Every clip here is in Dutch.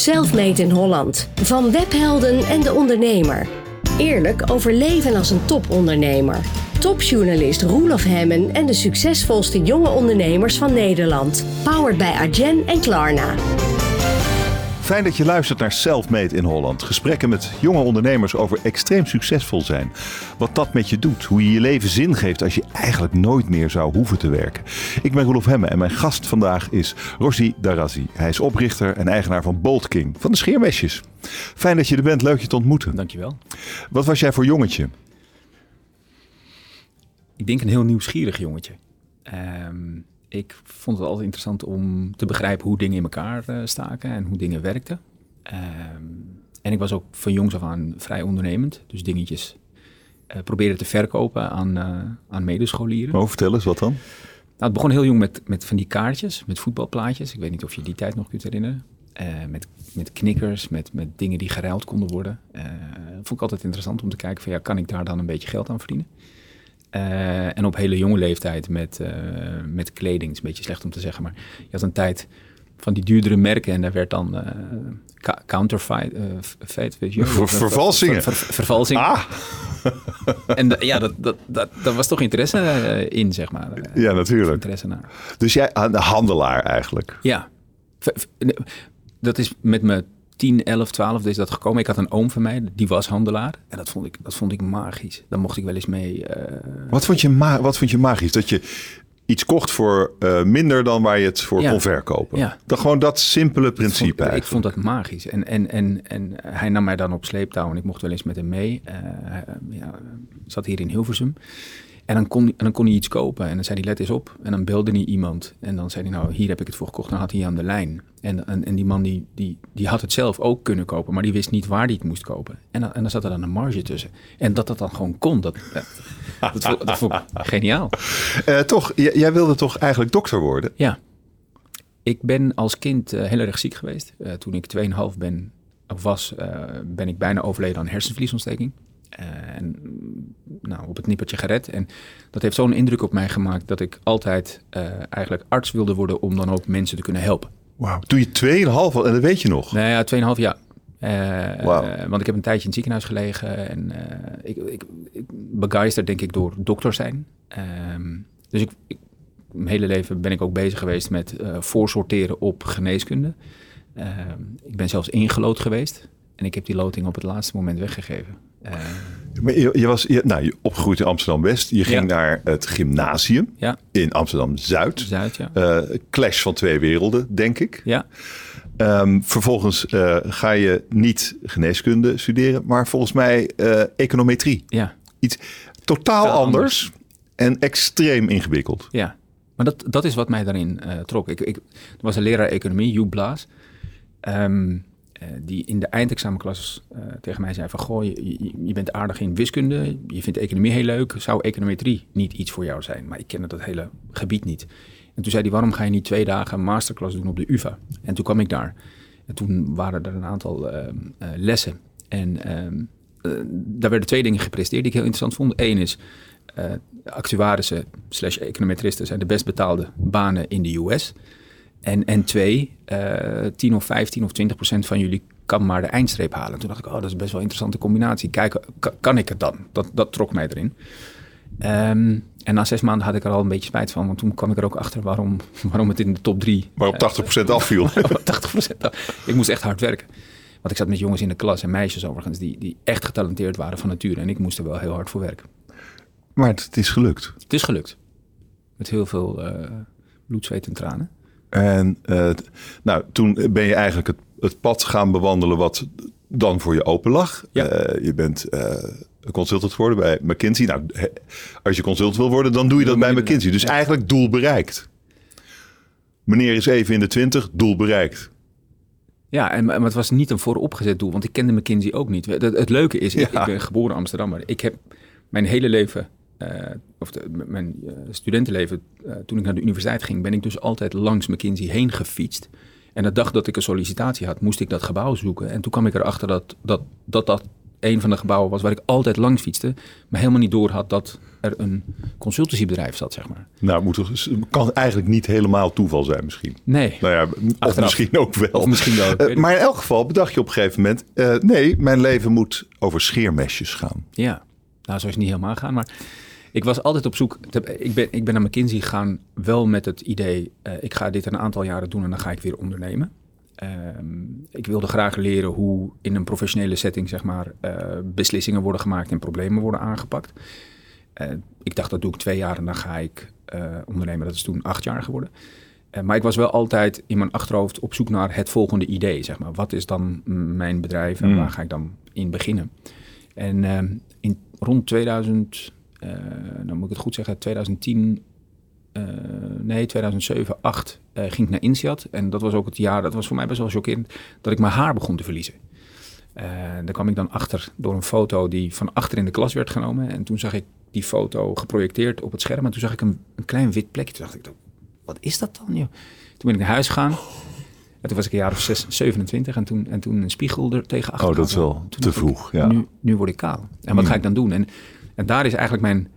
Selfmade in Holland. Van webhelden en de ondernemer. Eerlijk over leven als een topondernemer. Topjournalist Roelof Hemmen en de succesvolste jonge ondernemers van Nederland. Powered bij Arjen en Klarna. Fijn dat je luistert naar Selfmade in Holland. Gesprekken met jonge ondernemers over extreem succesvol zijn. Wat dat met je doet. Hoe je je leven zin geeft als je eigenlijk nooit meer zou hoeven te werken. Ik ben Roelof Hemme en mijn gast vandaag is Rosie Darazi. Hij is oprichter en eigenaar van Bolt King van de scheermesjes. Fijn dat je er bent. Leuk je te ontmoeten. Dankjewel. Wat was jij voor jongetje? Ik denk een heel nieuwsgierig jongetje. Ehm, ik vond het altijd interessant om te begrijpen hoe dingen in elkaar uh, staken en hoe dingen werkten. Ehm, en ik was ook van jongs af aan vrij ondernemend. Dus dingetjes uh, proberen te verkopen aan, uh, aan medescholieren. Oh, vertel eens, wat dan? Nou, het begon heel jong met, met van die kaartjes, met voetbalplaatjes. Ik weet niet of je die tijd nog kunt herinneren. met, met knikkers, met, met dingen die geruild konden worden. vond ik altijd interessant om te kijken van ja, kan ik daar dan een beetje geld aan verdienen? Uh, en op hele jonge leeftijd met, uh, met kleding. Het is een beetje slecht om te zeggen, maar je had een tijd van die duurdere merken en daar werd dan uh, counterfeit, feit, weet je, ver, vervalsingen. Ver, ver, vervalsing. Ah. en ja, dat, dat, dat, dat was toch interesse in, zeg maar. ja, natuurlijk. Interesse naar. Dus jij, een handelaar eigenlijk? Ja. Dat is met me 10, 11, 12 is dat gekomen. Ik had een oom van mij, die was handelaar. En dat vond ik, dat vond ik magisch. Dan mocht ik wel eens mee. Uh... Wat, vond je ma wat vond je magisch? Dat je iets kocht voor uh, minder dan waar je het voor ja. kon verkopen. Ja. Dat gewoon dat simpele principe. Ik vond, ik vond dat magisch. En, en, en, en hij nam mij dan op sleeptouw en ik mocht wel eens met hem mee. Uh, ja, zat hier in Hilversum. En dan, kon, en dan kon hij iets kopen. En dan zei hij, let eens op. En dan belde hij iemand. En dan zei hij, nou, hier heb ik het voor gekocht. Dan had hij aan de lijn. En, en, en die man die, die, die had het zelf ook kunnen kopen. Maar die wist niet waar hij het moest kopen. En dan, en dan zat er dan een marge tussen. En dat dat dan gewoon kon. Dat, dat, dat, dat vond ik geniaal. Uh, toch, jij wilde toch eigenlijk dokter worden? Ja. Ik ben als kind uh, heel erg ziek geweest. Uh, toen ik 2,5 ben, of was, ben ik bijna overleden aan hersenvliesontsteking. Uh, en nou, op het nippertje gered. En dat heeft zo'n indruk op mij gemaakt dat ik altijd uh, eigenlijk arts wilde worden om dan ook mensen te kunnen helpen. Wauw, doe je 2,5 en dat weet je nog? Nou ja, 2,5 jaar. Uh, wow. Want ik heb een tijdje in het ziekenhuis gelegen en ik, ik, ik begeisterd denk ik door dokter zijn. Um, dus ik, ik, mijn hele leven ben ik ook bezig geweest met voorsorteren op geneeskunde. Uh, ik ben zelfs ingelood geweest en ik heb die loting op het laatste moment weggegeven. Uh, maar je, je was je, nou, je opgegroeid in Amsterdam-West. Je ging ja. naar het gymnasium ja. in Amsterdam-Zuid. Zuid, ja. Uh, clash van twee werelden, denk ik. Ja. Um, vervolgens uh, ga je niet geneeskunde studeren, maar volgens mij econometrie. Ja. Iets totaal anders, anders, en extreem ingewikkeld. Ja, maar dat, dat is wat mij daarin trok. Ik, ik, er was een leraar economie, Joep Blaas. Um, uh, die in de eindexamenklas uh, tegen mij zei van... goh, je, bent aardig in wiskunde, je vindt economie heel leuk... zou econometrie niet iets voor jou zijn? Maar ik kende dat hele gebied niet. En toen zei hij, waarom ga je niet twee dagen een masterclass doen op de UvA? En toen kwam ik daar. En toen waren er een aantal uh, lessen. En ehm, daar werden twee dingen gepresteerd die ik heel interessant vond. Eén is, actuarissen slash econometristen zijn de best betaalde banen in de US... En, en twee, uh, 10 of 15 of 20 procent van jullie kan maar de eindstreep halen. Toen dacht ik, oh, dat is best wel een interessante combinatie. Kijken, kan ik het dan? Dat, dat trok mij erin. Um, en na zes maanden had ik er al een beetje spijt van. Want toen kwam ik er ook achter waarom, waarom het in de top drie... Waarop 80 procent afviel. 80 procent af. Ik moest echt hard werken. Want ik zat met jongens in de klas en meisjes overigens... die, die echt getalenteerd waren van nature. En ik moest er wel heel hard voor werken. Maar het, het is gelukt. Het is gelukt. Met heel veel uh, bloed, zweet en tranen. En uh, nou, toen ben je eigenlijk het, het, pad gaan bewandelen wat dan voor je open lag. Ja. Uh, je bent uh, consultant geworden bij McKinsey. Nou, als je consultant wil worden, dan doe je dat bij McKinsey. Dus ja. eigenlijk doel bereikt. Meneer is even in de twintig, doel bereikt. Ja, en, maar het was niet een vooropgezet doel, want ik kende McKinsey ook niet. Het, het leuke is, ik, ik ben geboren Amsterdammer. Ik heb mijn hele leven of de, mijn uh, studentenleven, uh, toen ik naar de universiteit ging, ben ik dus altijd langs McKinsey heen gefietst. En de dag dat ik een sollicitatie had, moest ik dat gebouw zoeken. En toen kwam ik erachter dat dat, dat, dat een van de gebouwen was waar ik altijd langs fietste, maar helemaal niet door had dat er een consultancybedrijf zat, zeg maar. Nou, moet toch, kan eigenlijk niet helemaal toeval zijn misschien. Nee. Nou ja, of Achteraf. misschien ook wel. Of misschien wel, Eh, maar in elk geval bedacht je op een gegeven moment... eh, nee, mijn leven moet over scheermesjes gaan. Ja, nou zo is het niet helemaal gaan, maar ik was altijd op zoek. te- Ik ben, ik ben naar McKinsey gegaan, wel met het idee, eh, ik ga dit een aantal jaren doen en dan ga ik weer ondernemen. Ehm, ik wilde graag leren hoe in een professionele setting, zeg maar, eh, beslissingen worden gemaakt en problemen worden aangepakt. Eh, ik dacht, dat doe ik twee jaar en dan ga ik ondernemen. Dat is toen acht jaar geworden. Maar ik was wel altijd in mijn achterhoofd op zoek naar het volgende idee, zeg maar. Wat is dan mijn bedrijf en Mm. waar ga ik dan in beginnen? En ehm, in rond 2000, eh, dan moet ik het goed zeggen, 2010, eh, nee 2007, 8 eh, ging ik naar INSEAD. En dat was ook het jaar, dat was voor mij best wel chockerend, dat ik mijn haar begon te verliezen. Daar kwam ik dan achter door een foto die van achter in de klas werd genomen. En toen zag ik die foto geprojecteerd op het scherm. En toen zag ik een, een klein wit plekje. Toen dacht ik, wat is dat dan? Joh? Toen ben ik naar huis gegaan. En toen was ik een jaar of zes, 27 en toen, en toen een spiegel er tegen achter. Oh, dat is wel te ik, vroeg, ja. Nu, nu word ik kaal. En wat Hmm. ga ik dan doen? En, en daar is eigenlijk mijn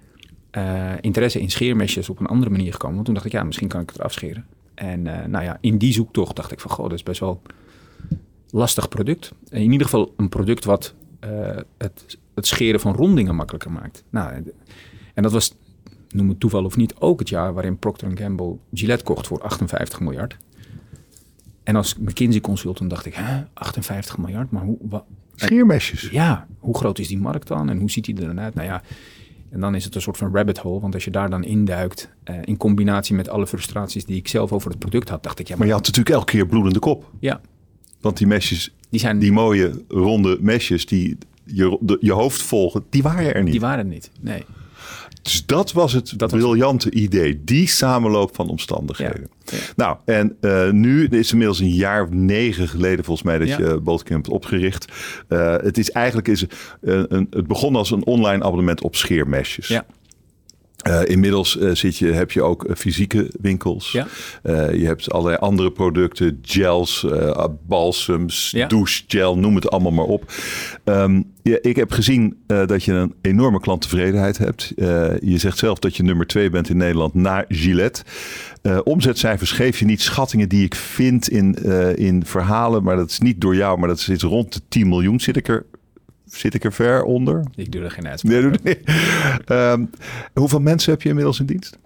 eh, interesse in scheermesjes op een andere manier gekomen. Want toen dacht ik, ja, misschien kan ik het eraf scheren. En eh, nou ja, in die zoektocht dacht ik van, goh, dat is best wel lastig product. En in ieder geval een product wat eh, het, het scheren van rondingen makkelijker maakt. Nou, en- dat was, noem het toeval of niet, ook het jaar waarin Procter Gamble Gillette kocht voor 58 miljard. En als McKinsey consultant dacht ik, hè, 58 miljard, maar hoe, wa- Scheermesjes. ja, hoe groot is die markt dan en hoe ziet die er dan uit? Nou ja, en dan is het een soort van rabbit hole, want als je daar dan induikt, eh, in combinatie met alle frustraties die ik zelf over het product had, dacht ik, ja, Maar je had natuurlijk elke keer bloedende kop. ja, Want die mesjes, die zijn, die mooie ronde mesjes die je, de- je hoofd volgen, die waren er niet. die waren er niet. Nee. Dus dat was het Dat was- briljante idee. Die samenloop van omstandigheden. Ja, ja. Nou, en eh, nu is inmiddels een jaar of negen geleden volgens mij dat Ja. je Bootcamp hebt opgericht. Eh, het is eigenlijk is, eh, een, het begon als een online abonnement op scheermesjes. Ja. Eh, inmiddels eh, zit je, heb je ook eh, fysieke winkels. Ja. Je hebt allerlei andere producten, gels, balsems, Ja. douchegel, noem het allemaal maar op. Ehm, ja, ik heb gezien dat je een enorme klanttevredenheid hebt. Je zegt zelf dat je nummer twee bent in Nederland na Gillette. Omzetcijfers geef je niet schattingen die ik vind in, in verhalen, maar dat is niet door jou, maar dat zit rond de 10 miljoen. Zit ik er, zit ik er ver onder? Ik doe er geen uitspraak. Nee, doe. Ehm, hoeveel mensen heb je inmiddels in dienst?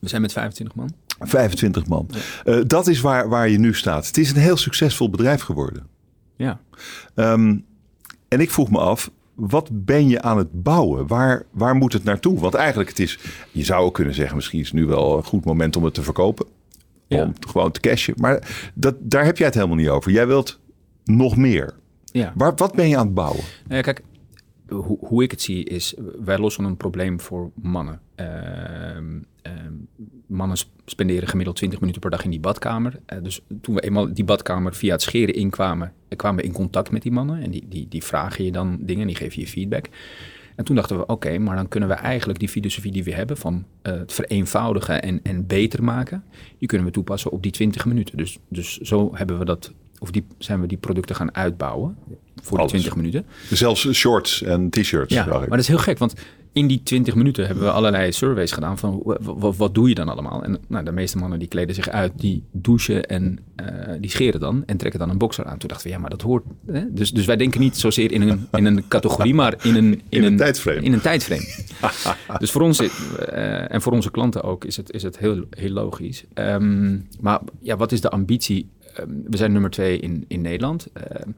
We zijn met 25 man. 25 man. Eh, dat is waar, waar je nu staat. Het is een heel succesvol bedrijf geworden. Ja. Ehm, en ik vroeg me af, wat ben je aan het bouwen? Waar, waar moet het naartoe? Want eigenlijk het is, je zou ook kunnen zeggen, misschien is het nu wel een goed moment om het te verkopen. Ja. Om het gewoon te cashen. Maar dat, daar heb jij het helemaal niet over. Jij wilt nog meer. Ja. Waar, wat ben je aan het bouwen? Nou ja, kijk, hoe, hoe ik het zie is, wij lossen een probleem voor mannen. Ehm, ehm, mannen sp- spenderen gemiddeld 20 minuten per dag in die badkamer. Eh, dus toen we eenmaal die badkamer via het scheren inkwamen, eh, kwamen we in contact met die mannen. En die, die, die vragen je dan dingen, die geven je feedback. En toen dachten we, oké, maar dan kunnen we eigenlijk die filosofie die we hebben van eh, het vereenvoudigen en, en beter maken, die kunnen we toepassen op die 20 minuten. Dus, dus zo hebben we dat, of die, zijn we die producten gaan uitbouwen voor Alles. die 20 minuten. Zelfs shorts en t-shirts. Ja, maar dat is heel gek, want in die 20 minuten hebben we allerlei surveys gedaan van wa- wa- wat, doe je dan allemaal? En nou, de meeste mannen die kleden zich uit, die douchen en eh, die scheren dan en trekken dan een boxer aan. Toen dachten we, ja, maar dat hoort. Hè? Dus, dus wij denken niet zozeer in een, in een categorie, maar in een, in, een tijdframe. In een tijdframe. dus voor ons eh, en voor onze klanten ook is het, is het heel, heel logisch. Ehm, maar ja, wat is de ambitie? Ehm, we zijn nummer twee in, in Nederland. Ehm,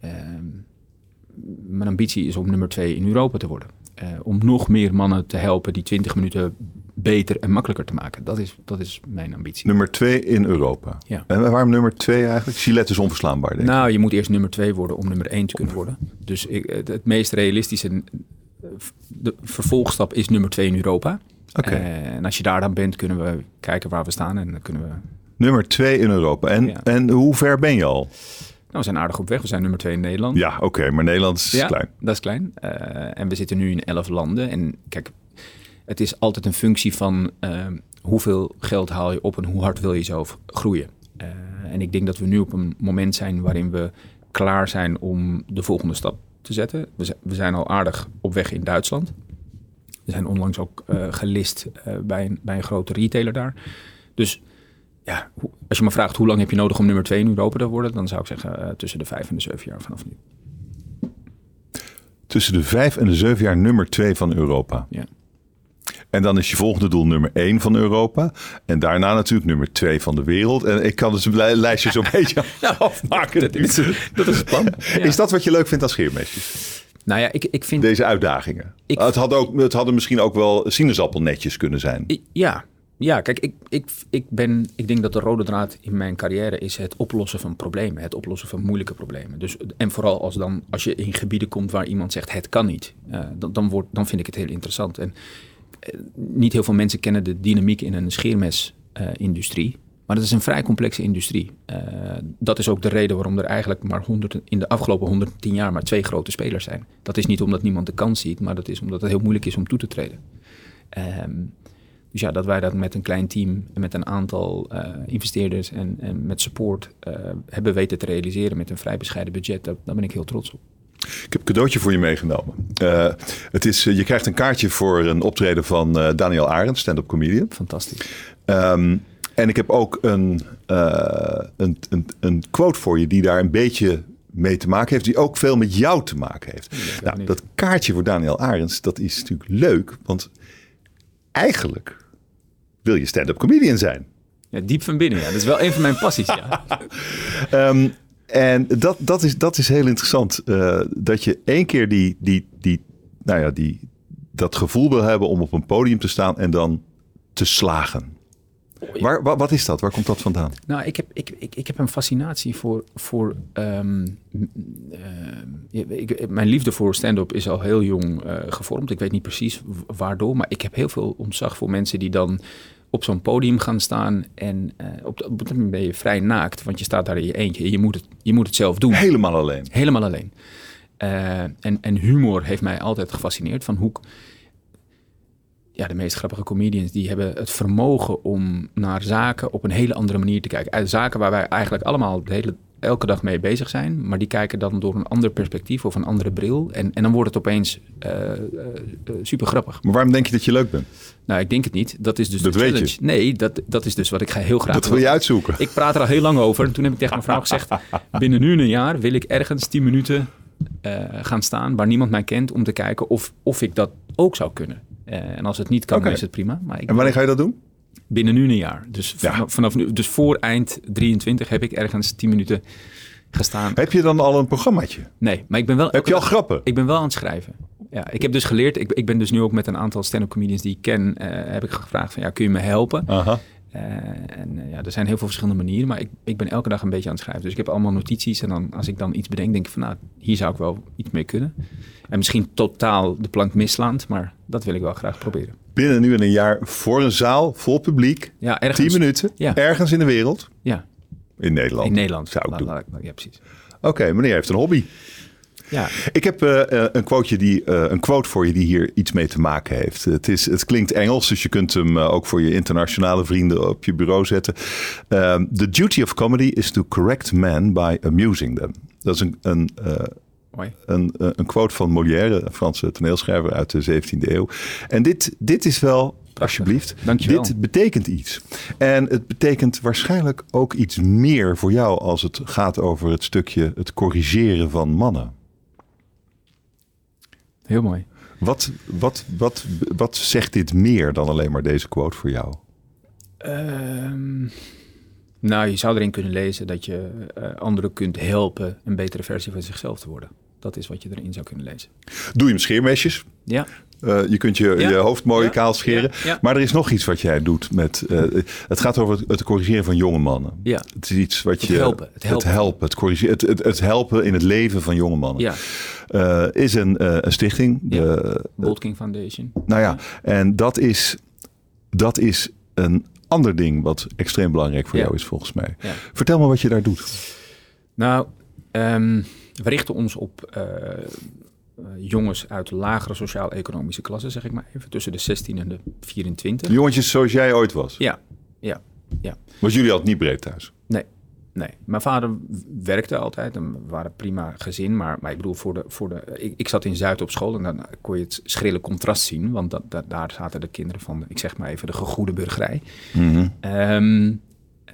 ehm, mijn ambitie is om nummer twee in Europa te worden. Eh, om nog meer mannen te helpen die 20 minuten beter en makkelijker te maken. Dat is, dat is mijn ambitie. Nummer twee in Europa. Ja. En waarom nummer twee eigenlijk? Gillette is onverslaanbaar, denk ik. Nou, je moet eerst nummer twee worden om nummer één te kunnen worden. Dus ik, het, het meest realistische eh, de vervolgstap is nummer twee in Europa. Oké. Eh, en als je daar dan bent, kunnen we kijken waar we staan. En dan kunnen we... Nummer twee in Europa. En, Ja. en hoe ver ben je al? Nou, we zijn aardig op weg. We zijn nummer twee in Nederland. Ja, oké, maar Nederland is Ja, klein. dat is klein. Eh, en we zitten nu in elf landen. En kijk, het is altijd een functie van eh, hoeveel geld haal je op en hoe hard wil je zelf groeien. Eh, en ik denk dat we nu op een moment zijn waarin we klaar zijn om de volgende stap te zetten. We zijn, we zijn al aardig op weg in Duitsland. We zijn onlangs ook gelist bij, een, bij een grote retailer daar. Dus ja, als je me vraagt hoe lang heb je nodig om nummer twee in Europa te worden, dan zou ik zeggen uh, tussen de vijf en de zeven jaar vanaf nu. Tussen de vijf en de zeven jaar nummer twee van Europa. Ja. En dan is je volgende doel nummer 1 van Europa. En daarna natuurlijk nummer 2 van de wereld. En ik kan dus een lijstje zo'n beetje afmaken. Dat, is, dat is het plan. Ja. Is dat wat je leuk vindt als scheermesjes? Nou ja, ik, ik vind... Deze uitdagingen. Ik, het, had ook, het hadden misschien ook wel sinaasappelnetjes kunnen zijn. Ja, ja, kijk, ik, ik, ik, ben, ik denk dat de rode draad in mijn carrière is het oplossen van problemen. Het oplossen van moeilijke problemen. Dus, en vooral als, dan, als je in gebieden komt waar iemand zegt het kan niet. Uh, dan, dan, wordt, dan vind ik het heel interessant. En niet heel veel mensen kennen de dynamiek in een scheermesindustrie. maar dat is een vrij complexe industrie. Dat is ook de reden waarom er eigenlijk maar 100, in de afgelopen 110 jaar maar twee grote spelers zijn. Dat is niet omdat niemand de kans ziet, maar dat is omdat het heel moeilijk is om toe te treden. Um, dus ja, dat wij dat met een klein team en met een aantal uh, investeerders en, en, met support uh, hebben weten te realiseren met een vrij bescheiden budget, daar, daar ben ik heel trots op. Ik heb een cadeautje voor je meegenomen. Uh, het is, je krijgt een kaartje voor een optreden van Daniel Arendt, stand-up comedian. Fantastisch. Um, en ik heb ook een, een, een, een, quote voor je die daar een beetje mee te maken heeft, die ook veel met jou te maken heeft. Ja, nou, dat kaartje voor Daniel Arends, dat is natuurlijk leuk, want eigenlijk wil je stand-up comedian zijn. Ja, diep van binnen, ja. Dat is wel een van mijn passies, ja. um, en dat, dat, is, dat is heel interessant. Uh, dat je één keer die, die, die, nou ja, die, dat gevoel wil hebben om op een podium te staan en dan te slagen. Waar, wat, wat is dat? Waar komt dat vandaan? Nou, ik heb, ik, ik, ik heb een fascinatie voor. voor um, uh, ik, mijn liefde voor stand-up is al heel jong uh, gevormd. Ik weet niet precies waardoor, maar ik heb heel veel ontzag voor mensen die dan op zo'n podium gaan staan en uh, op, op dat moment ben je vrij naakt, want je staat daar in je eentje. Je moet het, je moet het zelf doen. Helemaal alleen. Helemaal alleen. Uh, en, en humor heeft mij altijd gefascineerd. Van hoe, ja, de meest grappige comedians die hebben het vermogen om naar zaken op een hele andere manier te kijken. Zaken waar wij eigenlijk allemaal de hele, elke dag mee bezig zijn, maar die kijken dan door een ander perspectief of een andere bril. En, en dan wordt het opeens uh, uh, super grappig. Maar waarom denk je dat je leuk bent? Nou, ik denk het niet. Dat is dus dat de weet challenge. Je. Nee, dat, dat is dus wat ik ga heel graag. Dat wil je uitzoeken. Ik praat er al heel lang over. En toen heb ik tegen mijn vrouw gezegd: binnen nu een jaar wil ik ergens 10 minuten uh, gaan staan waar niemand mij kent om te kijken of, of ik dat ook zou kunnen. Uh, en als het niet kan, is het prima. Maar ik En wanneer ga je dat doen? Binnen nu een jaar. Dus Ja. vanaf, nu, dus voor eind 23 heb ik ergens 10 minuten gestaan. Heb je dan al een programmaatje? Nee, maar ik ben wel. Heb je al grappen? Ik ben wel aan het schrijven. Ja, ik heb dus geleerd. Ik, ik ben dus nu ook met een aantal stand-up comedians die ik ken. eh, heb ik gevraagd van ja, kun je me helpen? Aha. Eh, en eh, ja, er zijn heel veel verschillende manieren, maar ik, ik ben elke dag een beetje aan het schrijven. Dus ik heb allemaal notities en dan als ik dan iets bedenk, denk ik van nou, hier zou ik wel iets mee kunnen. En misschien totaal de plank mislaand, maar dat wil ik wel graag proberen. Binnen nu en een jaar voor een zaal vol publiek. Ja, ergens. 10 minuten. Ja. Ergens in de wereld. Ja, In Nederland. in Nederland. Zou ik La- doen. la- la- ja, precies. Oké, meneer heeft een hobby. Ja, Ik heb eh, eh, een, quoteje die, eh, een quote voor je die hier iets mee te maken heeft. Het, is, het klinkt Engels, dus je kunt hem ook voor je internationale vrienden op je bureau zetten. Um, The duty of comedy is to correct men by amusing them. Dat is een, een. Een, eh, een quote van Molière, een Franse toneelschrijver uit de 17e eeuw. En dit, dit is wel, alsjeblieft, Dankjewel. dit betekent iets. En het betekent waarschijnlijk ook iets meer voor jou als het gaat over het stukje het corrigeren van mannen. Heel mooi. Wat, wat, wat, wat zegt dit meer dan alleen maar deze quote voor jou? Ehm, nou, je zou erin kunnen lezen dat je eh, anderen kunt helpen een betere versie van zichzelf te worden. Dat is wat je erin zou kunnen lezen. Doe je hem scheermesjes? Ja, Eh, je kunt je, Ja. je hoofd mooi Ja. kaal scheren. Ja. Maar er is nog iets wat jij doet. Met, eh, het gaat over het, het corrigeren van jonge mannen. Ja. Het is iets wat Het je... helpen, het helpen. Het, helpen, het, corrigeren, het, het, helpen in het leven van jonge mannen. ja. Eh, is een, een stichting. De, Bold King Foundation. nou ja, en dat is, dat is een ander ding wat extreem belangrijk voor jou is volgens mij. Vertel me wat je daar doet. Nou, ehm, we richten ons op eh, jongens uit lagere sociaal-economische klassen, zeg ik maar even. Tussen de 16 en de 24. Jongetjes zoals jij ooit was. Ja, ja, ja. Was jullie altijd niet breed thuis? Nee. Nee, mijn vader werkte altijd en we waren prima gezin. Maar, maar ik bedoel, voor de, voor de, ik, ik zat in Zuid op school en dan kon je het schrille contrast zien. Want dat, dat, daar zaten de kinderen van, ik zeg maar even, de gegoede burgerij. Ehm,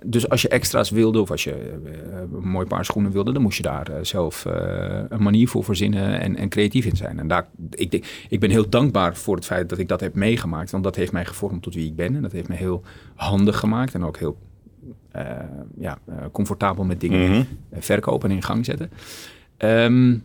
dus als je extra's wilde of als je eh, een mooi paar schoenen wilde, dan moest je daar eh, zelf eh, een manier voor verzinnen en, en creatief in zijn. En daar, ik, ik ben heel dankbaar voor het feit dat ik dat heb meegemaakt, want dat heeft mij gevormd tot wie ik ben. En dat heeft me heel handig gemaakt en ook heel eh, ja, eh, comfortabel met dingen Mhm. eh, verkopen en in gang zetten. Ehm,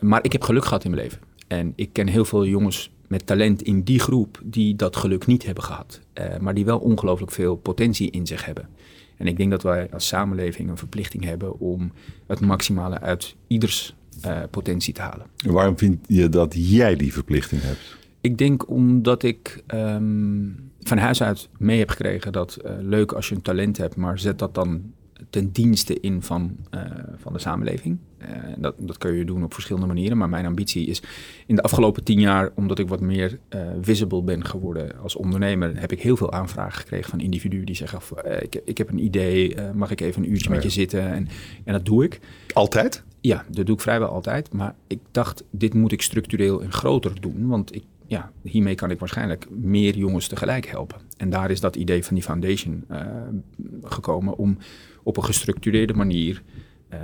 maar ik heb geluk gehad in mijn leven. En ik ken heel veel jongens met talent in die groep die dat geluk niet hebben gehad. eh, maar die wel ongelooflijk veel potentie in zich hebben. En ik denk dat wij als samenleving een verplichting hebben om het maximale uit ieders eh, potentie te halen. En Waarom vind je dat jij die verplichting hebt? Ik denk omdat ik ehm, van huis uit mee heb gekregen dat eh, leuk als je een talent hebt, maar zet dat dan ten dienste in van, eh, van de samenleving. Eh, dat, dat kun je doen op verschillende manieren, maar mijn ambitie is in de afgelopen tien jaar, omdat ik wat meer eh, visible ben geworden als ondernemer, heb ik heel veel aanvragen gekregen van individuen die zeggen, ik, ik heb een idee, mag ik even een uurtje Oh met ja. je zitten? En, en dat doe ik. Altijd? Ja, dat doe ik vrijwel altijd. Maar ik dacht, dit moet ik structureel en groter doen. Want ik, ja, hiermee kan ik waarschijnlijk meer jongens tegelijk helpen. En daar is dat idee van die foundation gekomen om op een gestructureerde manier eh,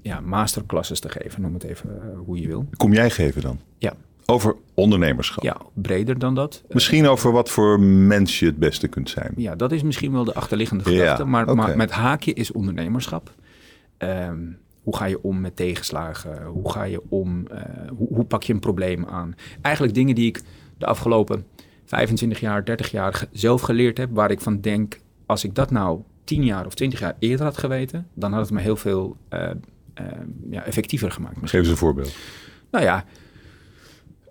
ja, masterclasses te geven. Noem het even eh, hoe je wil. Kom jij geven dan? Ja, Over ondernemerschap. ja breder dan dat. Eh, Misschien over wat voor mens je het beste kunt zijn. Ja, dat is misschien wel de achterliggende Ja, gedachte. maar, met haakje is ondernemerschap. Ehm, hoe ga je om met tegenslagen? Hoe ga je om? eh, hoe, hoe pak je een probleem aan? Eigenlijk dingen die ik de afgelopen 25 jaar, 30 jaar zelf geleerd heb. Waar ik van denk, als ik dat nou 10 jaar of 20 jaar eerder had geweten, dan had het me heel veel eh, eh, ja, effectiever gemaakt. Geef eens een voorbeeld. Nou ja,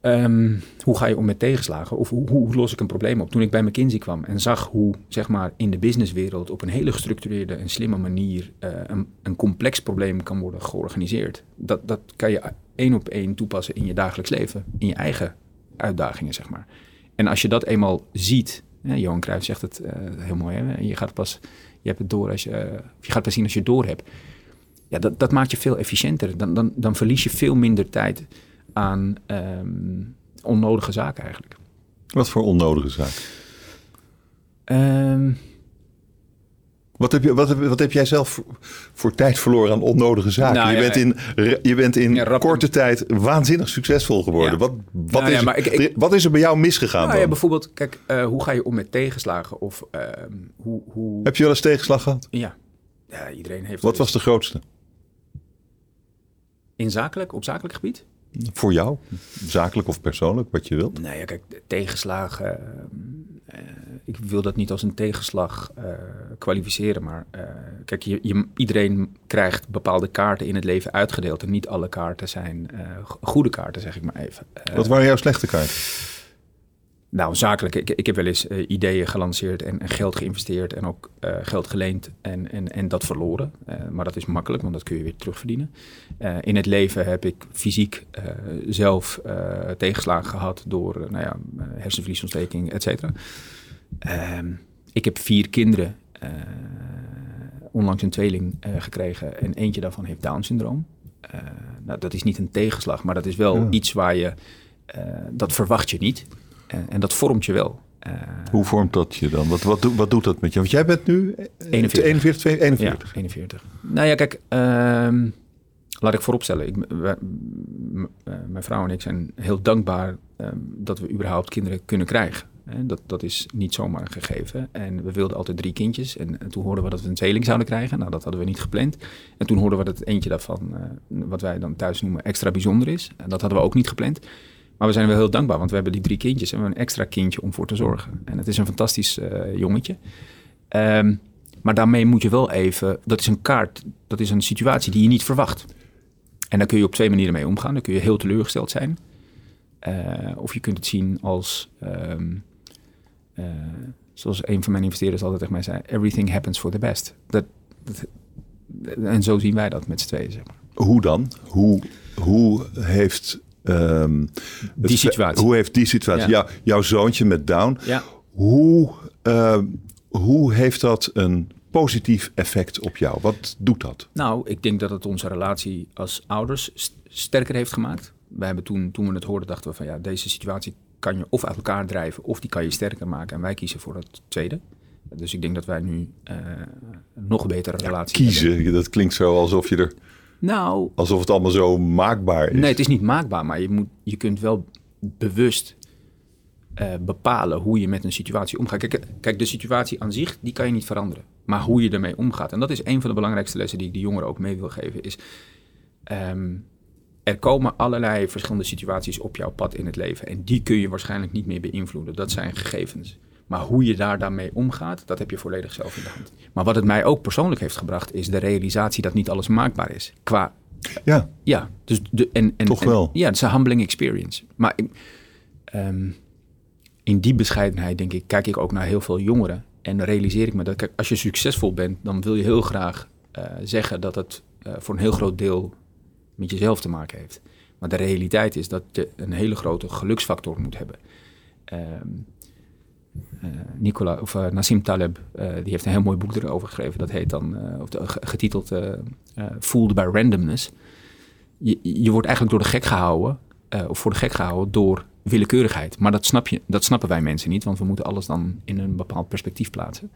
ehm, hoe ga je om met tegenslagen? Of hoe, hoe los ik een probleem op? Toen ik bij McKinsey kwam en zag hoe, zeg maar, in de businesswereld op een hele gestructureerde en slimme manier eh, een, een complex probleem kan worden georganiseerd. Dat, dat kan je één op één toepassen in je dagelijks leven, in je eigen uitdagingen, zeg maar. En als je dat eenmaal ziet, Johan Cruijff zegt het heel mooi, hè? je gaat pas, je hebt het door als je, je gaat pas zien als je het door hebt. Ja, dat, dat maakt je veel efficiënter. Dan, dan, dan verlies je veel minder tijd aan ehm, onnodige zaken eigenlijk. Wat voor onnodige zaak? Ehm, Wat heb, je, wat, heb, wat heb jij zelf voor, voor tijd verloren aan onnodige zaken? Nou, je, ja, bent in, je bent in Ja, korte tijd waanzinnig succesvol geworden. Ja. Wat, wat, Nou ja, is, maar ik- ik- wat is er bij jou misgegaan nou dan? bijvoorbeeld, kijk, eh, hoe ga je om met tegenslagen? Of ehm, hoe... hoe Heb je wel eens tegenslag gehad? ja. ja, iedereen heeft... Wat was de grootste? In zakelijk, op zakelijk gebied? Voor jou? Zakelijk of persoonlijk, wat je wilt? Nou ja, kijk, tegenslagen. ehm, eh, ik wil dat niet als een tegenslag eh, kwalificeren, maar eh, kijk, iedereen krijgt bepaalde kaarten in het leven uitgedeeld. En niet alle kaarten zijn eh, go- goede kaarten, zeg ik maar even. Eh, Wat waren jouw slechte kaarten? Nou, zakelijk. Ik, ik heb wel eens eh, ideeën gelanceerd en, en geld geïnvesteerd en ook eh, geld geleend en, en, en dat verloren. Eh, maar dat is makkelijk, want dat kun je weer terugverdienen. In het leven heb ik fysiek zelf tegenslagen gehad door nou ja, hersenvliesontsteking, et cetera. Ehm, ik heb vier kinderen, onlangs een tweeling gekregen en eentje daarvan heeft Down-syndroom. Nou, dat is niet een tegenslag, maar dat is wel Ja. iets waar je, dat verwacht je niet. En, en dat vormt je wel. Eh, Hoe vormt dat je dan? Wat, wat, doet- wat doet dat met je? Want jij bent nu eh, 41. 41, 42, 41. Ja, 41. Nou ja, kijk, ehm, laat ik vooropstellen. Ik, wij- eh, mijn vrouw en ik zijn heel dankbaar ehm, dat we überhaupt kinderen kunnen krijgen. Dat, dat is niet zomaar een gegeven. En we wilden altijd drie kindjes. En, en toen hoorden we dat we een tweeling zouden krijgen. Nou, dat hadden we niet gepland. En toen hoorden we dat eentje daarvan, eh, wat wij dan thuis noemen, extra bijzonder is. En dat hadden we ook niet gepland. Maar we zijn wel heel dankbaar, want we hebben die drie kindjes en we hebben een extra kindje om voor te zorgen. En het is een fantastisch eh, jongetje. Ehm, maar daarmee moet je wel even, dat is een kaart, dat is een situatie die je niet verwacht. En daar kun je op twee manieren mee omgaan. Dan kun je heel teleurgesteld zijn. Eh, of je kunt het zien als, ehm, eh, zoals een van mijn investeerders altijd tegen mij zei, everything happens for the best. Dat, en zo zien wij dat met z'n tweeën, zeg maar. Hoe dan? Hoe, hoe heeft... ehm, Die situatie. Hoe heeft die situatie... Ja. Jou- jouw zoontje met Down... Ja. Hoe, ehm, hoe heeft dat een positief effect op jou? Wat doet dat? Nou, ik denk dat het onze relatie als ouders sterker heeft gemaakt. We hebben toen, toen we het hoorden, dachten we van ja, deze situatie kan je of uit elkaar drijven of die kan je sterker maken. En wij kiezen voor het tweede. Dus ik denk dat wij nu uh, een nog betere relatie ja, kiezen, hebben. dat klinkt zo alsof je er... Nou... Alsof het allemaal zo maakbaar is. Nee, het is niet maakbaar, maar je, moet, je kunt wel bewust uh, bepalen hoe je met een situatie omgaat. Kijk, kijk, de situatie aan zich, die kan je niet veranderen. Maar hoe je ermee omgaat. En dat is een van de belangrijkste lessen die ik de jongeren ook mee wil geven. Is, um, er komen allerlei verschillende situaties op jouw pad in het leven. En die kun je waarschijnlijk niet meer beïnvloeden. Dat zijn gegevens. Maar hoe je daar daarmee omgaat, dat heb je volledig zelf in de hand. Maar wat het mij ook persoonlijk heeft gebracht, is de realisatie dat niet alles maakbaar is. Qua. Ja. Ja, dus de, en, en, Toch wel. ja, het is een humbling experience. Maar um, in die bescheidenheid, denk ik, kijk ik ook naar heel veel jongeren. En realiseer ik me dat, kijk, als je succesvol bent, dan wil je heel graag uh, zeggen dat het uh, voor een heel groot deel met jezelf te maken heeft. Maar de realiteit is dat je een hele grote geluksfactor moet hebben. Um, Nicola, of uh, Nassim Taleb, uh, die heeft een heel mooi boek erover geschreven. Dat heet dan, of getiteld Fooled by Randomness. Je, wordt eigenlijk door de gek gehouden, of voor de gek gehouden door willekeurigheid. Maar dat, snap je, dat snappen wij mensen niet, want we moeten alles dan in een bepaald perspectief plaatsen.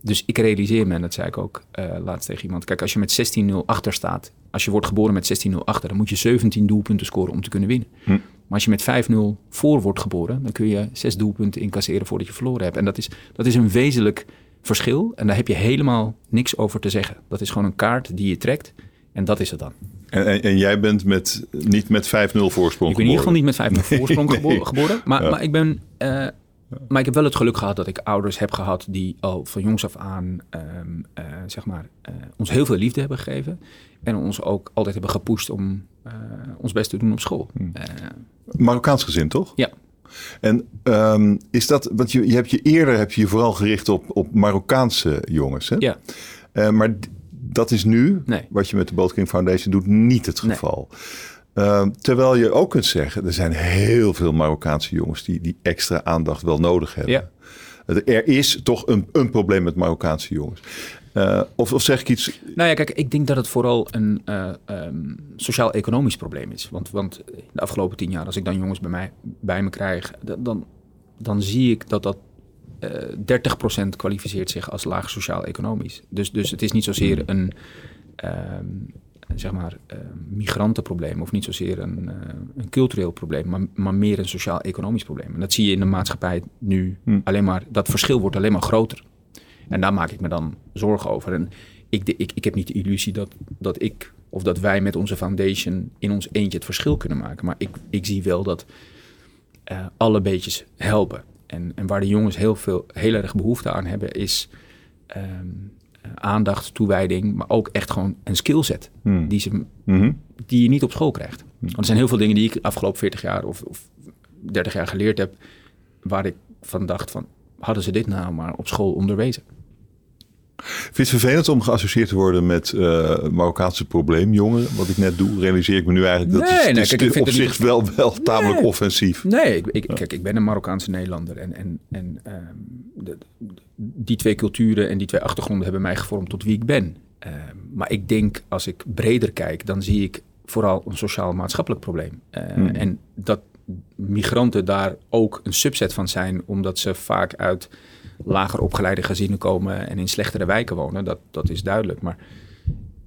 Dus ik realiseer me, en dat zei ik ook laatst tegen iemand. Kijk, als je met 16-0 achter staat, als je wordt geboren met 16-0 achter, dan moet je 17 doelpunten scoren om te kunnen winnen. Hm. Maar als je met 5-0 voor wordt geboren, dan kun je zes doelpunten incasseren voordat je verloren hebt. En dat is, dat is een wezenlijk verschil. En daar heb je helemaal niks over te zeggen. Dat is gewoon een kaart die je trekt. En dat is het dan. En, en, en jij bent met, niet met 5-0 voorsprong Ik ben in ieder geval niet met 5-0 voorsprong nee, geboren. Maar, ja. maar ik ben... Uh, maar ik heb wel het geluk gehad dat ik ouders heb gehad die al van jongs af aan um, uh, zeg maar, uh, ons heel veel liefde hebben gegeven. En ons ook altijd hebben gepusht om uh, ons best te doen op school. Hmm. Marokkaans gezin, toch? Ja. En um, is dat, want je, je hebt je eerder heb je, je vooral gericht op, op Marokkaanse jongens, hè? Ja. maar dat is nu, nee. wat je met de Boat King Foundation doet, niet het geval. Nee. Uh, terwijl je ook kunt zeggen, er zijn heel veel Marokkaanse jongens die die extra aandacht wel nodig hebben. Ja. Er is toch een, een probleem met Marokkaanse jongens. Uh, of, of zeg ik iets. Nou ja, kijk, ik denk dat het vooral een uh, um, sociaal-economisch probleem is. Want, want de afgelopen tien jaar, als ik dan jongens bij, mij, bij me krijg, dan, dan zie ik dat dat uh, 30% kwalificeert zich als laag sociaal-economisch. Dus, dus het is niet zozeer een. Um, zeg maar, uh, migrantenprobleem of niet zozeer een, uh, een cultureel probleem, maar, maar meer een sociaal-economisch probleem. En dat zie je in de maatschappij nu Hm. alleen maar, dat verschil wordt alleen maar groter. En daar maak ik me dan zorgen over. En ik, de, ik, ik heb niet de illusie dat, dat ik of dat wij met onze foundation in ons eentje het verschil kunnen maken. Maar ik, ik zie wel dat uh, alle beetjes helpen. En, en waar de jongens heel, veel, heel erg behoefte aan hebben, is um, aandacht, toewijding, maar ook echt gewoon een skillset Hmm. die, ze, Mhm. die je niet op school krijgt. Want er zijn heel veel dingen die ik de afgelopen 40 jaar of, of 30 jaar geleerd heb, waar ik van dacht van, hadden ze dit nou maar op school onderwezen? Vind je het vervelend om geassocieerd te worden met uh, Marokkaanse probleemjongeren? Wat ik net doe, realiseer ik me nu eigenlijk. Dat Nee, nee, het is kijk, ik vind op het zich niet- wel, wel tamelijk Nee. offensief. Nee, ik, ik, kijk, ik ben een Marokkaanse Nederlander. En, en, en ehm, de- die twee culturen en die twee achtergronden hebben mij gevormd tot wie ik ben. Ehm, maar ik denk, als ik breder kijk, dan zie ik vooral een sociaal-maatschappelijk probleem. Eh, Hmm. En dat migranten daar ook een subset van zijn, omdat ze vaak uit lager opgeleide gezinnen komen en in slechtere wijken wonen. Dat, dat is duidelijk. Maar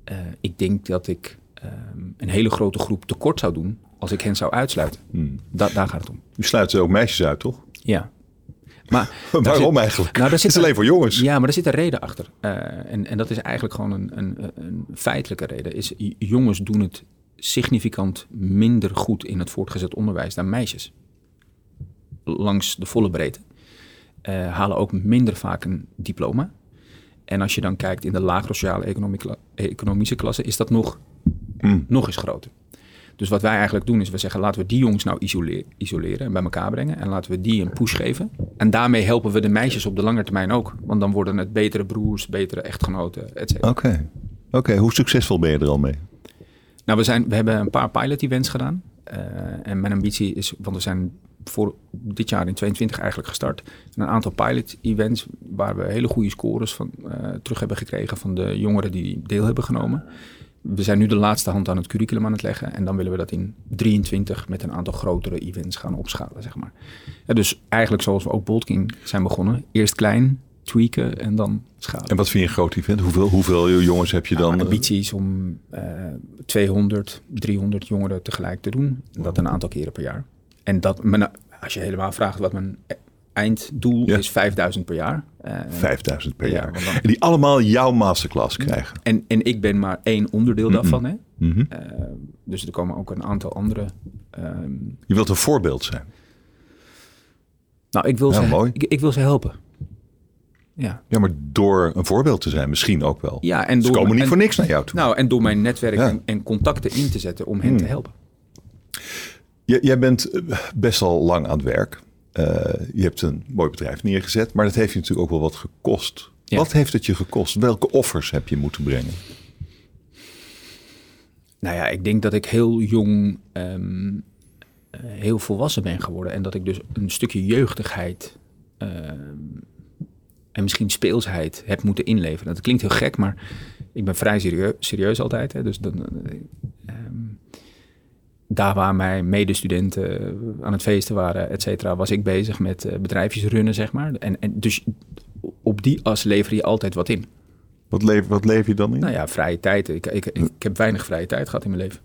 eh, ik denk dat ik ehm, een hele grote groep tekort zou doen als ik hen zou uitsluiten. Hmm. Da daar gaat het om. U sluit ook meisjes uit, toch? Ja. Maar daar Waarom zit- eigenlijk? Nou, daar het zit is alleen voor jongens. Ja, maar er zit een reden achter. Eh, en, en dat is eigenlijk gewoon een, een, een feitelijke reden. Is, jongens doen het significant minder goed in het voortgezet onderwijs dan meisjes. Langs de volle breedte. Eh, halen ook minder vaak een diploma. En als je dan kijkt in de lagere sociale economische klasse, is dat nog, Hmm. nog eens groter. Dus wat wij eigenlijk doen is, we zeggen laten we die jongens nou isoleren en bij elkaar brengen. En laten we die een push geven. En daarmee helpen we de meisjes op de lange termijn ook. Want dan worden het betere broers, betere echtgenoten, et cetera. Oké. Oké, hoe succesvol ben je er al mee? Nou, we, zijn, we hebben een paar pilot events gedaan. Uh, en mijn ambitie is, want we zijn voor dit jaar in 22 eigenlijk gestart. En een aantal pilot-events waar we hele goede scores van eh, terug hebben gekregen van de jongeren die deel hebben genomen. We zijn nu de laatste hand aan het curriculum aan het leggen. En dan willen we dat in 23 met een aantal grotere events gaan opschalen, zeg maar. Ja, dus eigenlijk zoals we ook Bold King zijn begonnen. Eerst klein, tweaken en dan schalen. En wat vind je een groot event? Hoeveel, hoeveel jongens heb je Nou, dan? mijn ambitie is om eh 200, 300 jongeren tegelijk te doen. En dat een aantal keren per jaar. En dat, mijn, als je helemaal vraagt wat mijn einddoel Ja. is, 5000 per jaar. Eh, 5000 per Ja, jaar. dan- En die allemaal jouw masterclass krijgen. en, en ik ben maar één onderdeel daarvan. Hè? Mhm. Eh, dus er komen ook een aantal andere. ehm, Je wilt een voorbeeld zijn. nou, ik wil, Ja, ze, mooi. Ik, ik wil ze helpen. Ja, Ja, maar door een voorbeeld te zijn misschien ook wel. ja en Ze door komen niet en- voor niks naar jou toe. Nou, en door mijn netwerk en, en contacten in te zetten om hen te helpen. Jij bent eh, best al lang aan het werk. Eh, je hebt een mooi bedrijf neergezet, maar dat heeft je natuurlijk ook wel wat gekost. Ja. Wat heeft het je gekost? Welke offers heb je moeten brengen? Nou ja, ik denk dat ik heel jong ehm, eh, heel volwassen ben geworden. En dat ik dus een stukje jeugdigheid ehm, en misschien speelsheid heb moeten inleveren. Dat klinkt heel gek, maar ik ben vrij serieus, serieus altijd. Hè. Dus dan, daar waar mijn medestudenten aan het feesten waren, et cetera, was ik bezig met eh, bedrijfjes runnen, zeg maar. En, en dus op die as lever je altijd wat in. Wat leef, wat leef je dan in? Nou ja, vrije tijd. Ik, ik, ik, ik heb weinig vrije tijd gehad in mijn leven.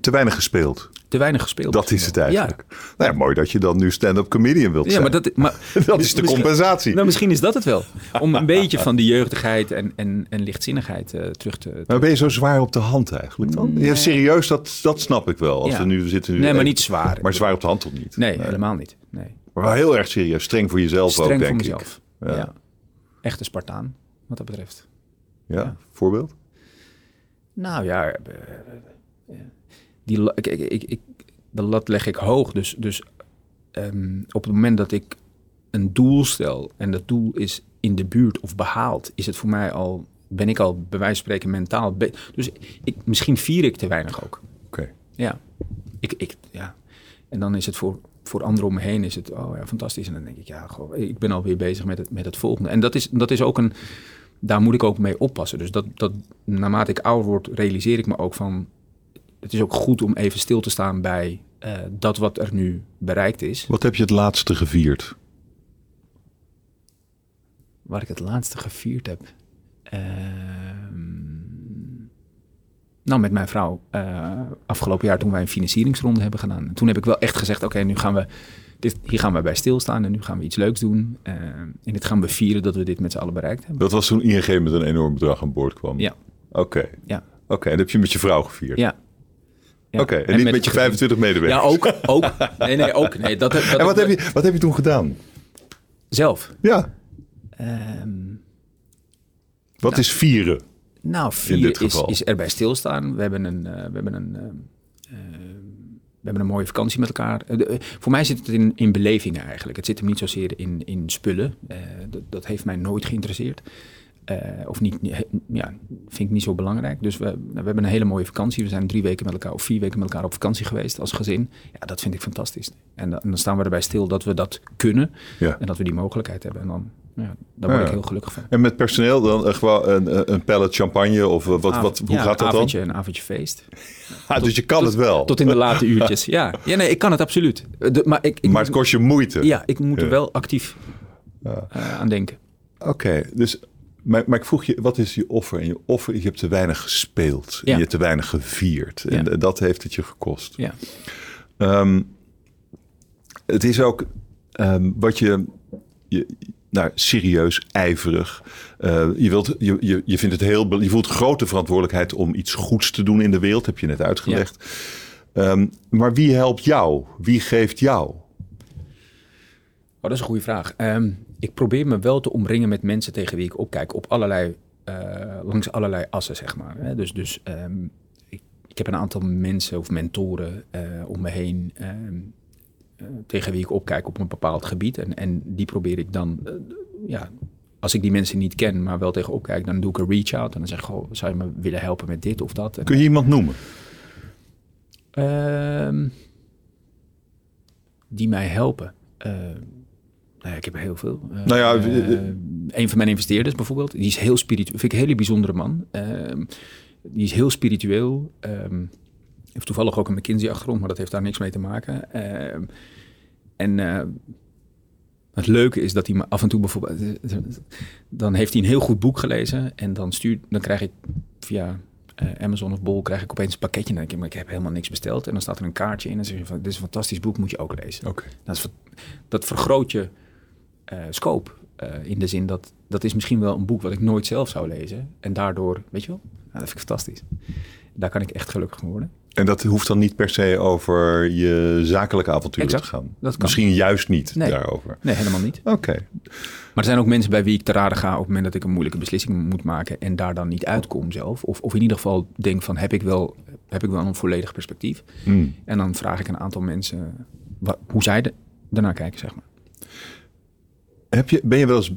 Te weinig gespeeld. Te weinig gespeeld. Dat is het eigenlijk. Ja, Nou ja, mooi dat je dan nu stand-up comedian wilt ja zijn. maar dat, maar, Dat is de compensatie. Nou, misschien is dat het wel. Om een beetje van die jeugdigheid en, en, en lichtzinnigheid eh, terug te... Maar ben je zo zwaar op de hand eigenlijk dan? Ja, serieus, dat, dat snap ik wel. Als Ja. we nu we zitten nu Nee, maar niet zwaar. Maar zwaar op de hand toch niet? Nee, helemaal niet. Nee. Maar wel heel erg serieus. Streng voor jezelf ook, Streng denk voor ik. mezelf. Ja. Echte Spartaan, wat dat betreft. Ja, voorbeeld? Nou ja, eh, die, ik, ik, de lat leg ik hoog. Dus, dus ehm, op het moment dat ik een doel stel en dat doel is in de buurt of behaald, is het voor mij al, ben ik al bij wijze van spreken mentaal. dus ik, misschien vier ik te weinig ook. Oké. Ja. Ik, ik, ja. En dan is het voor, voor anderen om me heen is het, oh ja, fantastisch. En dan denk ik, ja, goh, ik ben alweer bezig met het, met het volgende. En dat is, dat is ook een, daar moet ik ook mee oppassen. Dus dat, dat, naarmate ik ouder word, realiseer ik me ook van, het is ook goed om even stil te staan bij eh, dat wat er nu bereikt is. Wat heb je het laatste gevierd? Waar ik het laatste gevierd heb. Ehm, nou, met mijn vrouw. eh, afgelopen jaar toen wij een financieringsronde hebben gedaan. En toen heb ik wel echt gezegd, oké, nu gaan we... Dit, hier gaan we bij stilstaan en nu gaan we iets leuks doen. Eh, en dit gaan we vieren dat we dit met z'n allen bereikt hebben. Dat was toen ING met een enorm bedrag aan boord kwam? Ja. Oké. Ja. Oké, en dat heb je met je vrouw gevierd? Ja. Ja. Oké, en, niet met, je 25 medewerkers? Ja, ook. ook. Nee, nee, ook. Nee, dat, dat, En wat heb, je, wat heb je toen gedaan? Zelf. Ja, Ehm, wat is vieren? Nou, dit vier is, is erbij stilstaan. We hebben een, eh, we hebben een, eh, eh, we hebben een mooie vakantie met elkaar. Eh, voor mij zit het in, in belevingen eigenlijk. Het zit hem niet zozeer in, in spullen. Dat, dat heeft mij nooit geïnteresseerd. Eh, of niet, ja, vind ik niet zo belangrijk. Dus we, we hebben een hele mooie vakantie. We zijn drie weken met elkaar of vier weken met elkaar op vakantie geweest als gezin. Ja, dat vind ik fantastisch. En, dan- en dan staan we erbij stil dat we dat kunnen Ja. en dat we die mogelijkheid hebben. En dan, ja, daar word Ja. ik heel gelukkig van. En met personeel dan eh, gewoon een, een pallet champagne of eh, wat, Av- wat, hoe ja, gaat dat een dan? avondje, Een avondje feest. Ah, dus je kan het wel, Tot in de late uurtjes. Ja, ja nee, ik kan het absoluut. Eh, de- maar ik, ik, maar het kost je moeite. Ja, ik moet er wel actief Ja. eh, aan denken. Oké, dus, maar, maar ik vroeg je, wat is je offer? En je offer, je hebt te weinig gespeeld. En je hebt te weinig gevierd. En dat heeft het je gekost. Ja. Ehm, het is ook ehm, wat je, je nou, serieus, ijverig. eh, je, wilt, je, je, je, vindt het heel, je voelt grote verantwoordelijkheid om iets goeds te doen in de wereld, heb je net uitgelegd. Ehm, maar wie helpt jou? Wie geeft jou? Oh, dat is een goede vraag. Ehm, ik probeer me wel te omringen met mensen tegen wie ik opkijk. Op allerlei, eh, langs allerlei assen, zeg maar. Hè. Dus, dus ehm, ik, ik heb een aantal mensen of mentoren eh, om me heen... ehm, eh, tegen wie ik opkijk op een bepaald gebied. En, en die probeer ik dan... ja, als ik die mensen niet ken, maar wel tegen opkijk... dan doe ik een reach-out en dan zeg ik... Goh, zou je me willen helpen met dit of dat? En, Kun je iemand noemen? Ehm, die mij helpen. Uh, nou ja, ik heb heel veel. Uh, nou ja, een van mijn investeerders bijvoorbeeld, die is heel spiritueel. Vind ik een hele bijzondere man. Ehm, die is heel spiritueel. Um, heeft toevallig ook een McKinsey-achtergrond, maar dat heeft daar niks mee te maken. Ehm, en het leuke is dat hij me af en toe bijvoorbeeld... Dan heeft hij een heel goed boek gelezen en dan, stuurt, dan krijg ik via uh, Amazon of Bol krijg ik opeens een pakketje. En dan denk ik, maar ik heb helemaal niks besteld. En dan staat er een kaartje in en dan zeg je van, dit is een fantastisch boek, moet je ook lezen. Okay. Dat, dat vergroot je scope. Uh, in de zin dat, dat is misschien wel een boek wat ik nooit zelf zou lezen. En daardoor, weet je wel, nou, dat vind ik fantastisch. Daar kan ik echt gelukkig van worden. En dat hoeft dan niet per se over je zakelijke avonturen te gaan? Dat kan. Misschien juist niet nee. daarover? Nee, helemaal niet. Oké. Maar er zijn ook mensen bij wie ik te raden ga op het moment dat ik een moeilijke beslissing moet maken en daar dan niet uitkom zelf. Of, of in ieder geval denk van heb ik wel, heb ik wel een volledig perspectief. Hmm. En dan vraag ik een aantal mensen wat, hoe zij de, daarnaar kijken, zeg maar. Heb je, ben je wel eens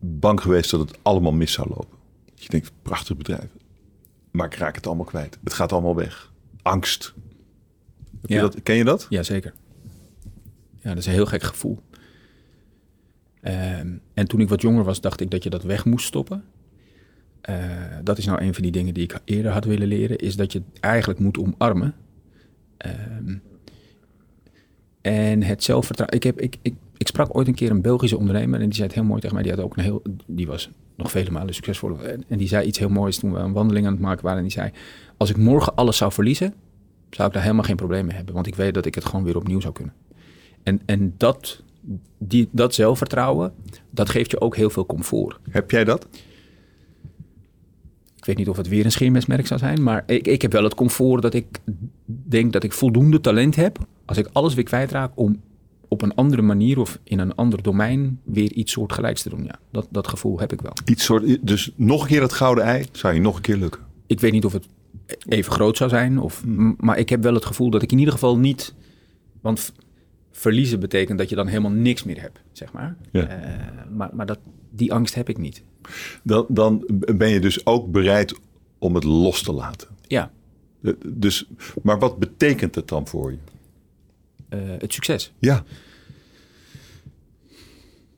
bang geweest dat het allemaal mis zou lopen? Dat je denkt, prachtig bedrijf. Maar ik raak het allemaal kwijt. Het gaat allemaal weg. Angst. Heb Ja. je dat, ken je dat? Ja, zeker. Ja, dat is een heel gek gevoel. Ehm, en toen ik wat jonger was, dacht ik dat je dat weg moest stoppen. Eh, dat is nou een van die dingen die ik eerder had willen leren, is dat je het eigenlijk moet omarmen. Ehm, en het zelfvertrouwen. Ik, heb, ik, ik, ik sprak ooit een keer een Belgische ondernemer en die zei het heel mooi tegen mij. Die had ook een heel, die was nog vele malen succesvol. En, die zei iets heel moois toen we een wandeling aan het maken waren. En die zei: Als ik morgen alles zou verliezen, zou ik daar helemaal geen probleem mee hebben. Want ik weet dat ik het gewoon weer opnieuw zou kunnen. En, en dat, die, dat zelfvertrouwen, dat geeft je ook heel veel comfort. Heb jij dat? Ik weet niet of het weer een scheermesmerk zou zijn, maar ik, ik heb wel het comfort dat ik denk dat ik voldoende talent heb, als ik alles weer kwijtraak, om op een andere manier of in een ander domein weer iets soortgelijks te doen. Ja, dat, dat gevoel heb ik wel. Iets soort, dus nog een keer het gouden ei, zou je nog een keer lukken? Ik weet niet of het even groot zou zijn, of, m- maar ik heb wel het gevoel dat ik in ieder geval niet... Want verliezen betekent dat je dan helemaal niks meer hebt, zeg maar. Ja. Eh, maar maar dat, die angst heb ik niet. Dan, dan ben je dus ook bereid om het los te laten. Ja, Eh, Dus, maar wat betekent het dan voor je? Eh, het succes. Ja,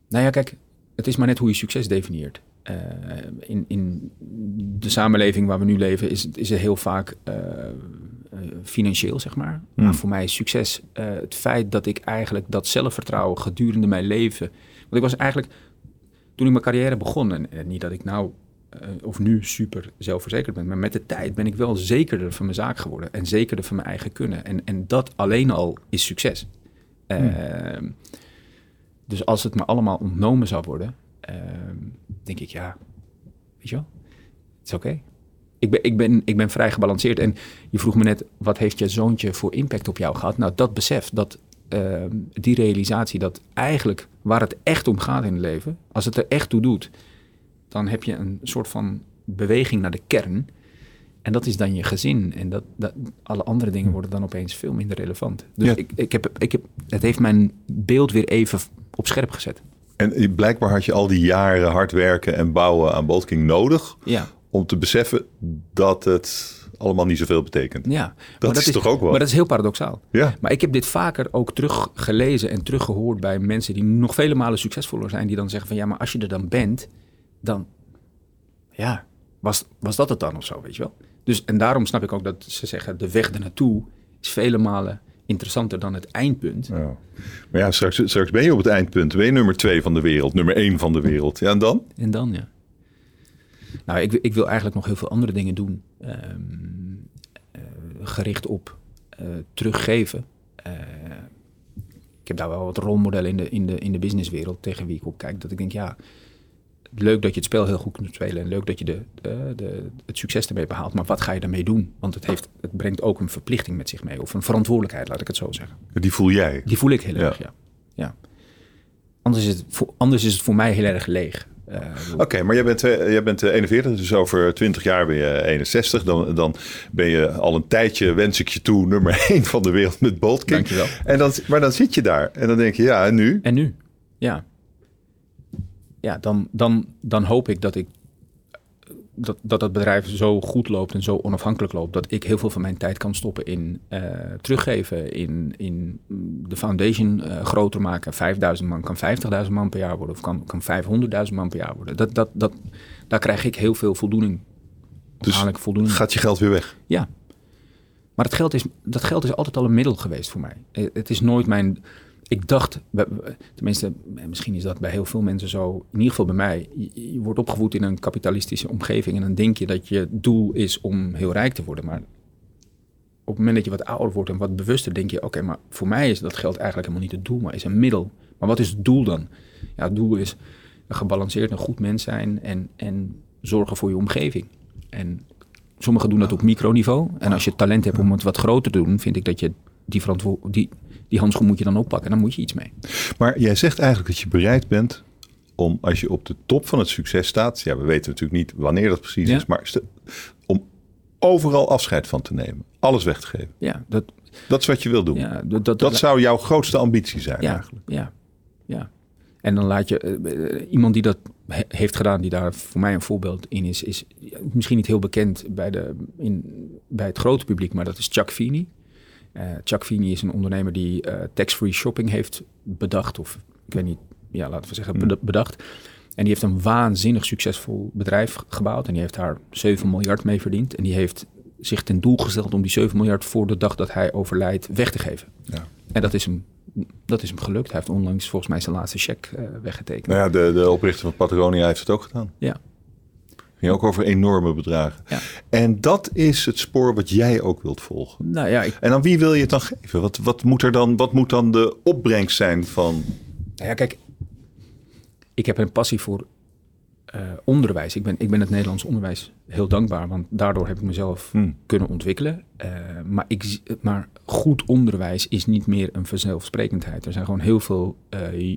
Nou ja, kijk, het is maar net hoe je succes definieert. Eh, in, in de samenleving waar we nu leven is, is het heel vaak eh, financieel, zeg maar. Hmm. Maar voor mij is succes het feit dat ik eigenlijk dat zelfvertrouwen gedurende mijn leven... Want ik was eigenlijk, toen ik mijn carrière begon, en, en niet dat ik nou eh, of nu super zelfverzekerd ben, maar met de tijd ben ik wel zekerder van mijn zaak geworden en zekerder van mijn eigen kunnen. En, en dat alleen al is succes. Ehm, dus als het me allemaal ontnomen zou worden, ehm, denk ik, ja, weet je wel, het is oké. Ik ben, ik, ben, ik ben vrij gebalanceerd. En je vroeg me net, wat heeft je zoontje voor impact op jou gehad? Nou, dat besef, dat, ehm, die realisatie, dat eigenlijk waar het echt om gaat in het leven, als het er echt toe doet, dan heb je een soort van beweging naar de kern. En dat is dan je gezin. En dat, dat, alle andere dingen worden dan opeens veel minder relevant. Dus Ja. ik, ik heb, ik heb, het heeft mijn beeld weer even op scherp gezet. en blijkbaar had je al die jaren hard werken en bouwen aan Bolt King nodig Ja, om te beseffen dat het allemaal niet zoveel betekent. ja. Dat is toch ook wel? Maar dat is heel paradoxaal. Ja, Maar ik heb dit vaker ook teruggelezen en teruggehoord bij mensen die nog vele malen succesvoller zijn. Die dan zeggen van ja, maar als je er dan bent, dan ja, was, was dat het dan of zo, weet je wel? Dus en daarom snap ik ook dat ze zeggen de weg ernaartoe is vele malen interessanter dan het eindpunt. Ja. Maar ja, straks, straks ben je op het eindpunt. Ben je nummer twee van de wereld, nummer één van de wereld. Ja, en dan? En dan, ja. Nou, ik, ik wil eigenlijk nog heel veel andere dingen doen. Ehm, eh, gericht op eh, teruggeven. Eh, ik heb daar wel wat rolmodellen in de, in, de, in de businesswereld tegen wie ik op kijk. Dat ik denk, ja, leuk dat je het spel heel goed kunt spelen. En leuk dat je de, de, de, het succes ermee behaalt. Maar wat ga je daarmee doen? Want het, heeft, het brengt ook een verplichting met zich mee. Of een verantwoordelijkheid, laat ik het zo zeggen. Die voel jij. Die voel ik heel erg, ja. ja. Anders, is het voor, anders is het voor mij heel erg leeg. Eh, Oké, maar jij bent, eh, jij bent eh, 41, dus over 20 jaar ben je 61. Dan, dan ben je al een tijdje, wens ik je toe, nummer 1 van de wereld met Bolt King. Dankjewel. En dan, maar dan zit je daar en dan denk je, ja, en nu? En nu? Ja. Ja, dan, dan, dan hoop ik dat ik dat, dat het bedrijf zo goed loopt en zo onafhankelijk loopt, dat ik heel veel van mijn tijd kan stoppen in uh, teruggeven, in, in de foundation uh, groter maken. 5000 man kan 50.000 man per jaar worden of kan, kan 500.000 man per jaar worden. Dat, dat, dat, daar krijg ik heel veel voldoening. Dus voldoening. gaat je geld weer weg? Ja. Maar dat geld, is, dat geld is altijd al een middel geweest voor mij. Het is nooit mijn ik dacht, tenminste, misschien is dat bij heel veel mensen zo, in ieder geval bij mij. Je, wordt opgevoed in een kapitalistische omgeving en dan denk je dat je doel is om heel rijk te worden. Maar op het moment dat je wat ouder wordt en wat bewuster, denk je: oké, maar voor mij is dat geld eigenlijk helemaal niet het doel, maar is een middel. Maar wat is het doel dan? Ja, het doel is een gebalanceerd, een goed mens zijn en, en zorgen voor je omgeving. En sommigen doen dat op microniveau. En als je talent hebt om het wat groter te doen, vind ik dat je die, verantwoordelijkheid die handschoen moet je dan oppakken. Dan moet je iets mee. Maar jij zegt eigenlijk dat je bereid bent om, als je op de top van het succes staat, ja, we weten natuurlijk niet wanneer dat precies is, maar om overal afscheid van te nemen, alles weg te geven. Ja, dat, dat is wat je wil doen. Ja, dat, dat, dat zou jouw grootste ambitie zijn ja, eigenlijk. Ja, ja. En dan laat je uh, iemand die dat heeft gedaan, die daar voor mij een voorbeeld in is, is misschien niet heel bekend bij, de, in, bij het grote publiek, maar dat is Chuck Feeney. Uh, Chuck Feeney is een ondernemer die uh, tax-free shopping heeft bedacht. Of ik weet niet, ja, laten we zeggen, hmm. bedacht. En die heeft een waanzinnig succesvol bedrijf gebouwd. En die heeft daar 7 miljard mee verdiend. En die heeft zich ten doel gesteld om die 7 miljard voor de dag dat hij overlijdt weg te geven. Ja. En dat is hem, dat is hem gelukt. Hij heeft onlangs volgens mij zijn laatste cheque uh, weggetekend. Nou ja, de, de oprichter van Patagonia heeft het ook gedaan. Ja, Ging ook over enorme bedragen. Ja. En dat is het spoor wat jij ook wilt volgen. Nou ja, ik... En aan wie wil je het dan geven? Wat, wat, moet er dan, wat moet dan de opbrengst zijn van. Nou ja, kijk, ik heb een passie voor uh, onderwijs. Ik ben, ik ben het Nederlands onderwijs heel dankbaar, want daardoor heb ik mezelf hmm. kunnen ontwikkelen. Uh, maar, ik, maar goed onderwijs is niet meer een vanzelfsprekendheid. Er zijn gewoon heel veel uh,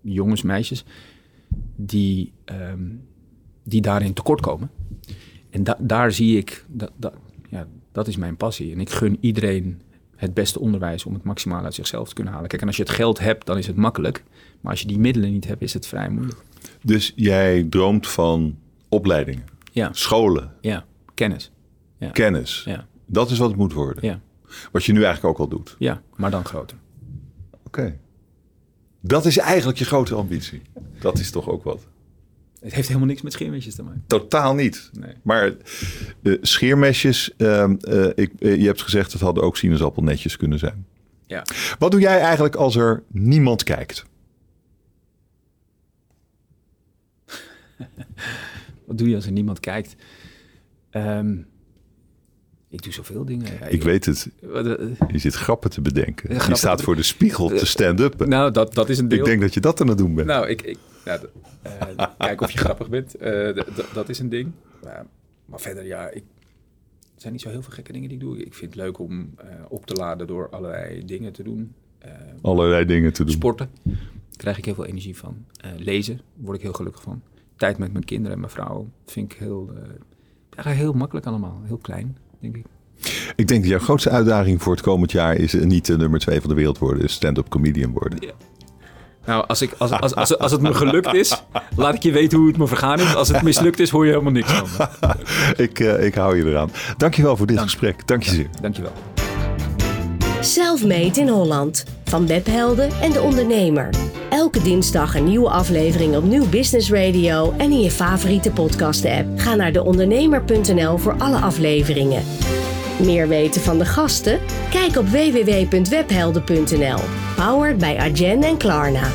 jongens, meisjes die. Um, die daarin tekort komen. En da daar zie ik, dat, dat, ja, dat is mijn passie. En ik gun iedereen het beste onderwijs om het maximaal uit zichzelf te kunnen halen. Kijk, en als je het geld hebt, dan is het makkelijk. Maar als je die middelen niet hebt, is het vrij moeilijk. Dus jij droomt van opleidingen, ja. scholen. Ja, kennis. Ja. Kennis. Ja. Dat is wat het moet worden. Ja. Wat je nu eigenlijk ook al doet. Ja, maar dan groter. Oké. Dat is eigenlijk je grote ambitie. Dat is toch ook wat. Het heeft helemaal niks met scheermesjes te maken. Totaal niet. Nee. Maar uh, scheermesjes, uh, uh, ik, je hebt gezegd, het hadden ook sinaasappelnetjes kunnen zijn. Ja. Wat doe jij eigenlijk als er niemand kijkt? Wat doe je als er niemand kijkt? Um, ik doe zoveel dingen. Ja, ik, weet het. Je zit grappen te bedenken. Je staat voor de spiegel te stand-up. Nou, dat, dat is een deel. Ik denk dat je dat aan het doen bent. Nou, ik, ik nou, uh, kijken of je grappig bent. Uh, dat is een ding. Maar, maar, verder, ja, ik, er zijn niet zo heel veel gekke dingen die ik doe. Ik vind het leuk om uh, op te laden door allerlei dingen te doen. allerlei dingen te doen. Sporten. Daar krijg ik heel veel energie van. lezen word ik heel gelukkig van. Tijd met mijn kinderen en mijn vrouw vind ik heel, heel makkelijk allemaal. Heel klein, denk ik. Ik denk dat jouw grootste uitdaging voor het komend jaar is niet de nummer twee van de wereld worden, stand-up comedian worden. Ja. Nou, als, ik, als, als, als, als, het me gelukt is, laat ik je weten hoe het me vergaan is. Als het mislukt is, hoor je helemaal niks van me. ik, uh, ik hou je eraan. Dankjewel voor dit gesprek. Dank je zeer. Dankjewel. Selfmade in Holland. Van webhelden en de ondernemer. Elke dinsdag een nieuwe aflevering op Nieuw Business Radio en in je favoriete podcast app. Ga naar deondernemer.nl voor alle afleveringen. Meer weten van de gasten? Kijk op www.webhelden.nl. Powered bij Agen en Klarna.